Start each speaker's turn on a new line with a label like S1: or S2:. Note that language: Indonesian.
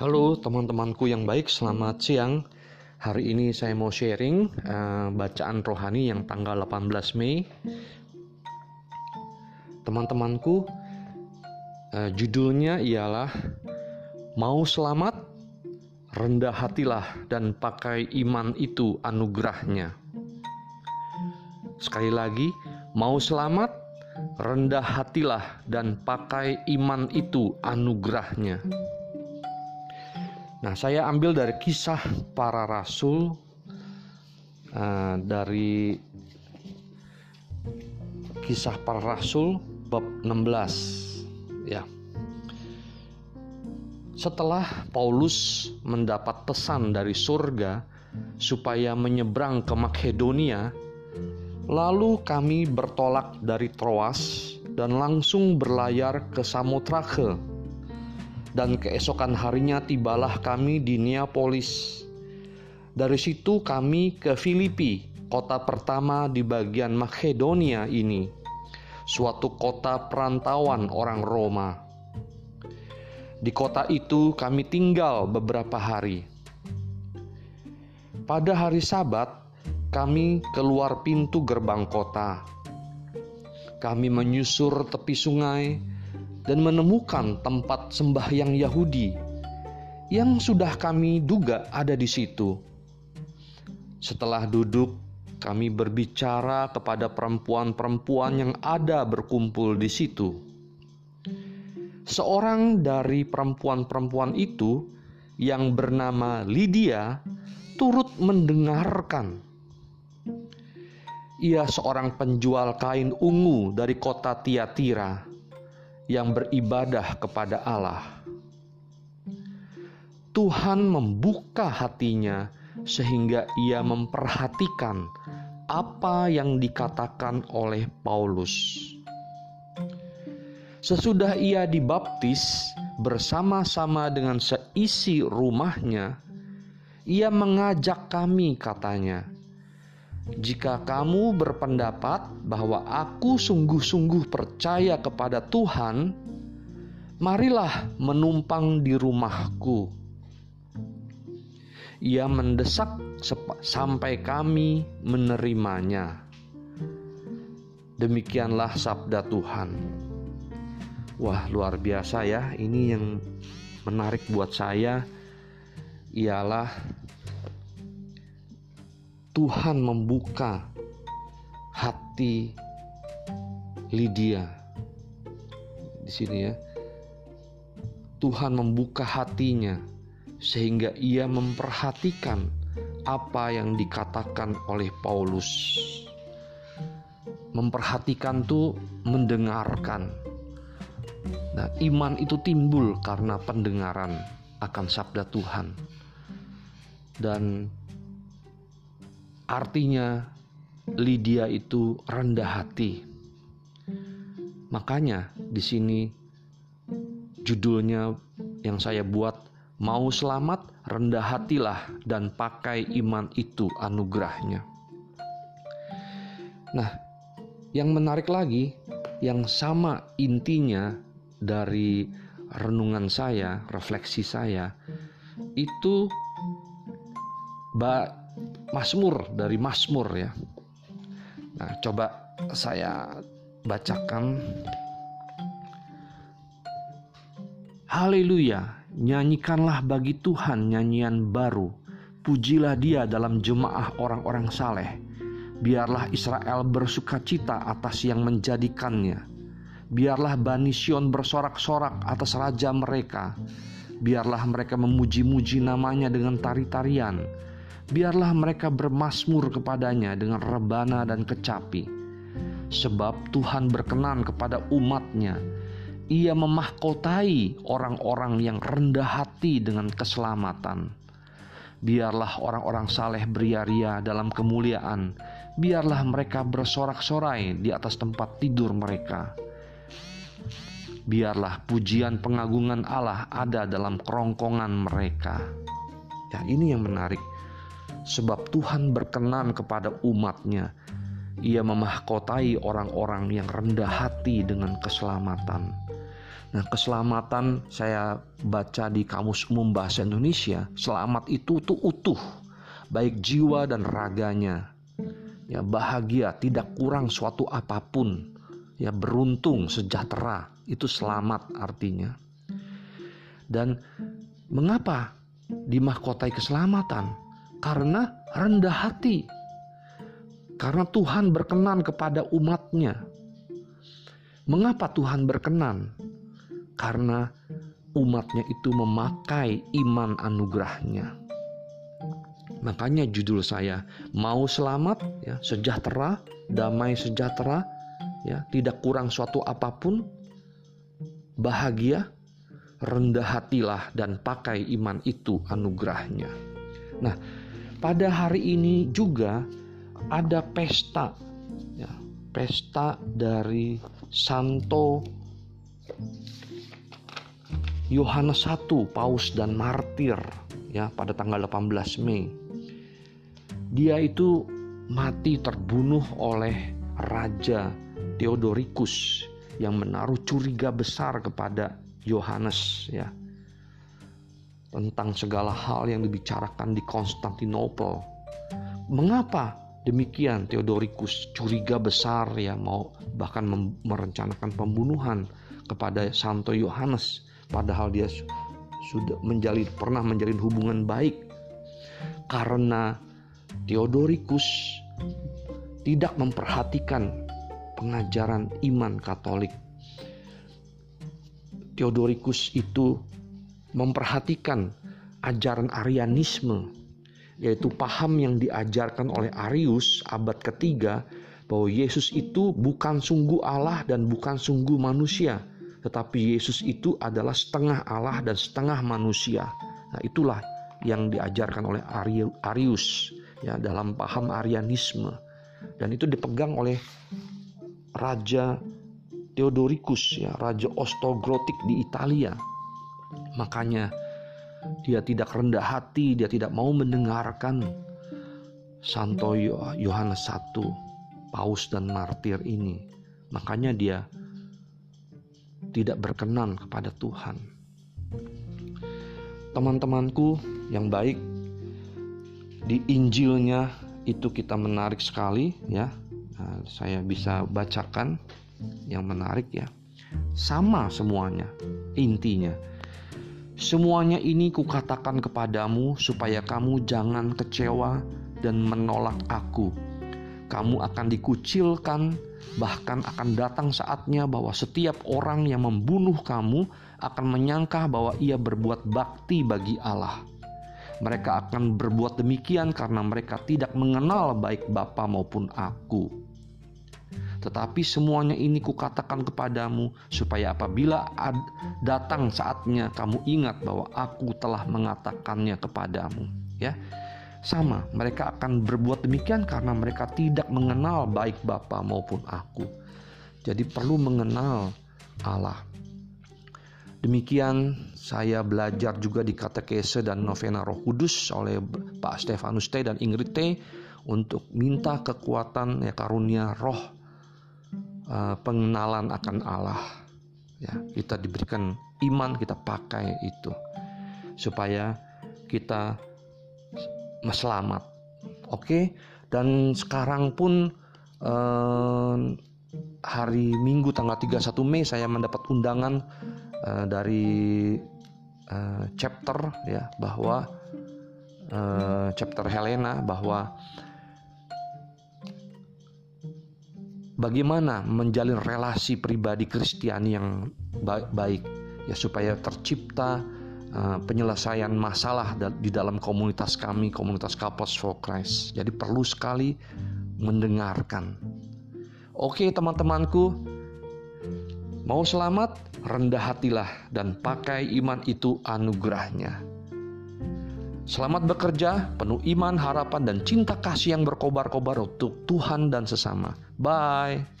S1: Halo teman-temanku yang baik, selamat siang. Hari ini saya mau sharing uh, bacaan rohani yang tanggal 18 Mei. Teman-temanku, uh, judulnya ialah Mau selamat, rendah hatilah dan pakai iman itu anugerahnya. Sekali lagi, mau selamat, rendah hatilah dan pakai iman itu anugerahnya. Nah, saya ambil dari kisah para rasul uh, dari kisah para rasul bab 16 ya. Setelah Paulus mendapat pesan dari surga supaya menyeberang ke Makedonia, lalu kami bertolak dari Troas dan langsung berlayar ke Samotrake dan keesokan harinya tibalah kami di Neapolis. Dari situ kami ke Filipi, kota pertama di bagian Makedonia ini, suatu kota perantauan orang Roma. Di kota itu kami tinggal beberapa hari. Pada hari Sabat, kami keluar pintu gerbang kota. Kami menyusur tepi sungai dan menemukan tempat sembahyang Yahudi yang sudah kami duga ada di situ. Setelah duduk, kami berbicara kepada perempuan-perempuan yang ada berkumpul di situ. Seorang dari perempuan-perempuan itu yang bernama Lydia turut mendengarkan. Ia seorang penjual kain ungu dari kota Tiatira yang beribadah kepada Allah. Tuhan membuka hatinya sehingga ia memperhatikan apa yang dikatakan oleh Paulus. Sesudah ia dibaptis bersama-sama dengan seisi rumahnya, ia mengajak kami, katanya, jika kamu berpendapat bahwa aku sungguh-sungguh percaya kepada Tuhan, marilah menumpang di rumahku. Ia mendesak sampai kami menerimanya. Demikianlah sabda Tuhan. Wah, luar biasa ya. Ini yang menarik buat saya ialah Tuhan membuka hati Lydia di sini ya. Tuhan membuka hatinya sehingga ia memperhatikan apa yang dikatakan oleh Paulus. Memperhatikan tuh mendengarkan. Nah, iman itu timbul karena pendengaran akan sabda Tuhan. Dan Artinya Lydia itu rendah hati. Makanya di sini judulnya yang saya buat mau selamat rendah hatilah dan pakai iman itu anugerahnya. Nah, yang menarik lagi yang sama intinya dari renungan saya, refleksi saya itu Mazmur dari Mazmur ya. Nah, coba saya bacakan. Haleluya, nyanyikanlah bagi Tuhan nyanyian baru. Pujilah dia dalam jemaah orang-orang saleh. Biarlah Israel bersuka cita atas yang menjadikannya. Biarlah Bani Sion bersorak-sorak atas raja mereka. Biarlah mereka memuji-muji namanya dengan tari-tarian biarlah mereka bermasmur kepadanya dengan rebana dan kecapi. Sebab Tuhan berkenan kepada umatnya. Ia memahkotai orang-orang yang rendah hati dengan keselamatan. Biarlah orang-orang saleh beria-ria dalam kemuliaan. Biarlah mereka bersorak-sorai di atas tempat tidur mereka. Biarlah pujian pengagungan Allah ada dalam kerongkongan mereka. Ya, ini yang menarik sebab Tuhan berkenan kepada umatnya. Ia memahkotai orang-orang yang rendah hati dengan keselamatan. Nah, keselamatan saya baca di Kamus Umum Bahasa Indonesia, selamat itu tuh utuh, baik jiwa dan raganya. Ya, bahagia, tidak kurang suatu apa pun. Ya, beruntung, sejahtera, itu selamat artinya. Dan mengapa dimahkotai keselamatan? Karena rendah hati. Karena Tuhan berkenan kepada umatnya. Mengapa Tuhan berkenan? karena umatnya itu memakai iman anugerahnya. Makanya judul saya mau selamat ya, sejahtera, damai sejahtera ya, tidak kurang suatu apa pun, bahagia, rendah hatilah dan pakai iman itu anugerahnya. Nah, pada hari ini juga ada pesta ya, pesta dari Santo Yohanes 1 paus dan martir ya pada tanggal 18 Mei. Dia itu mati terbunuh oleh raja Theodoricus yang menaruh curiga besar kepada Yohanes ya tentang segala hal yang dibicarakan di Konstantinopel. Mengapa demikian Theodoricus curiga besar ya mau bahkan merencanakan pembunuhan kepada Santo Yohanes padahal dia sudah menjalin pernah menjalin hubungan baik karena Theodoricus tidak memperhatikan pengajaran iman Katolik. Theodoricus itu memperhatikan ajaran Arianisme, yaitu paham yang diajarkan oleh Arius abad ketiga bahwa Yesus itu bukan sungguh Allah dan bukan sungguh manusia, tetapi Yesus itu adalah setengah Allah dan setengah manusia. Nah, itulah yang diajarkan oleh Arius ya dalam paham Arianisme dan itu dipegang oleh Raja Theodoricus ya, Raja Ostogrotik di Italia. Makanya dia tidak rendah hati, dia tidak mau mendengarkan Santo Yohanes I, paus dan martir ini. Makanya dia tidak berkenan kepada Tuhan. Teman-temanku yang baik, di Injilnya itu kita menarik sekali ya. Nah, saya bisa bacakan yang menarik ya. Sama semuanya intinya. Semuanya ini kukatakan kepadamu supaya kamu jangan kecewa dan menolak aku. Kamu akan dikucilkan Bahkan akan datang saatnya bahwa setiap orang yang membunuh kamu akan menyangka bahwa ia berbuat bakti bagi Allah. Mereka akan berbuat demikian karena mereka tidak mengenal baik Bapa maupun aku. Tetapi semuanya ini kukatakan kepadamu supaya apabila datang saatnya kamu ingat bahwa aku telah mengatakannya kepadamu. Ya, sama, mereka akan berbuat demikian karena mereka tidak mengenal baik Bapa maupun aku. Jadi perlu mengenal Allah. Demikian saya belajar juga di katekese dan novena Roh Kudus oleh Pak Stefanus T dan Ingrid T untuk minta kekuatan ya karunia roh uh, pengenalan akan Allah. Ya, kita diberikan iman kita pakai itu supaya kita selamat. Oke, dan sekarang pun eh, hari Minggu tanggal 31 Mei saya mendapat undangan eh, dari eh, chapter ya bahwa eh, chapter Helena bahwa bagaimana menjalin relasi pribadi Kristiani yang baik ya supaya tercipta Eh, penyelesaian masalah di dalam komunitas kami, komunitas Couples for Christ. Jadi perlu sekali mendengarkan. Oke teman-temanku, mau selamat, rendah hatilah dan pakai iman itu anugerahnya. Selamat bekerja, penuh iman, harapan, dan cinta kasih yang berkobar-kobar untuk Tuhan dan sesama. Bye.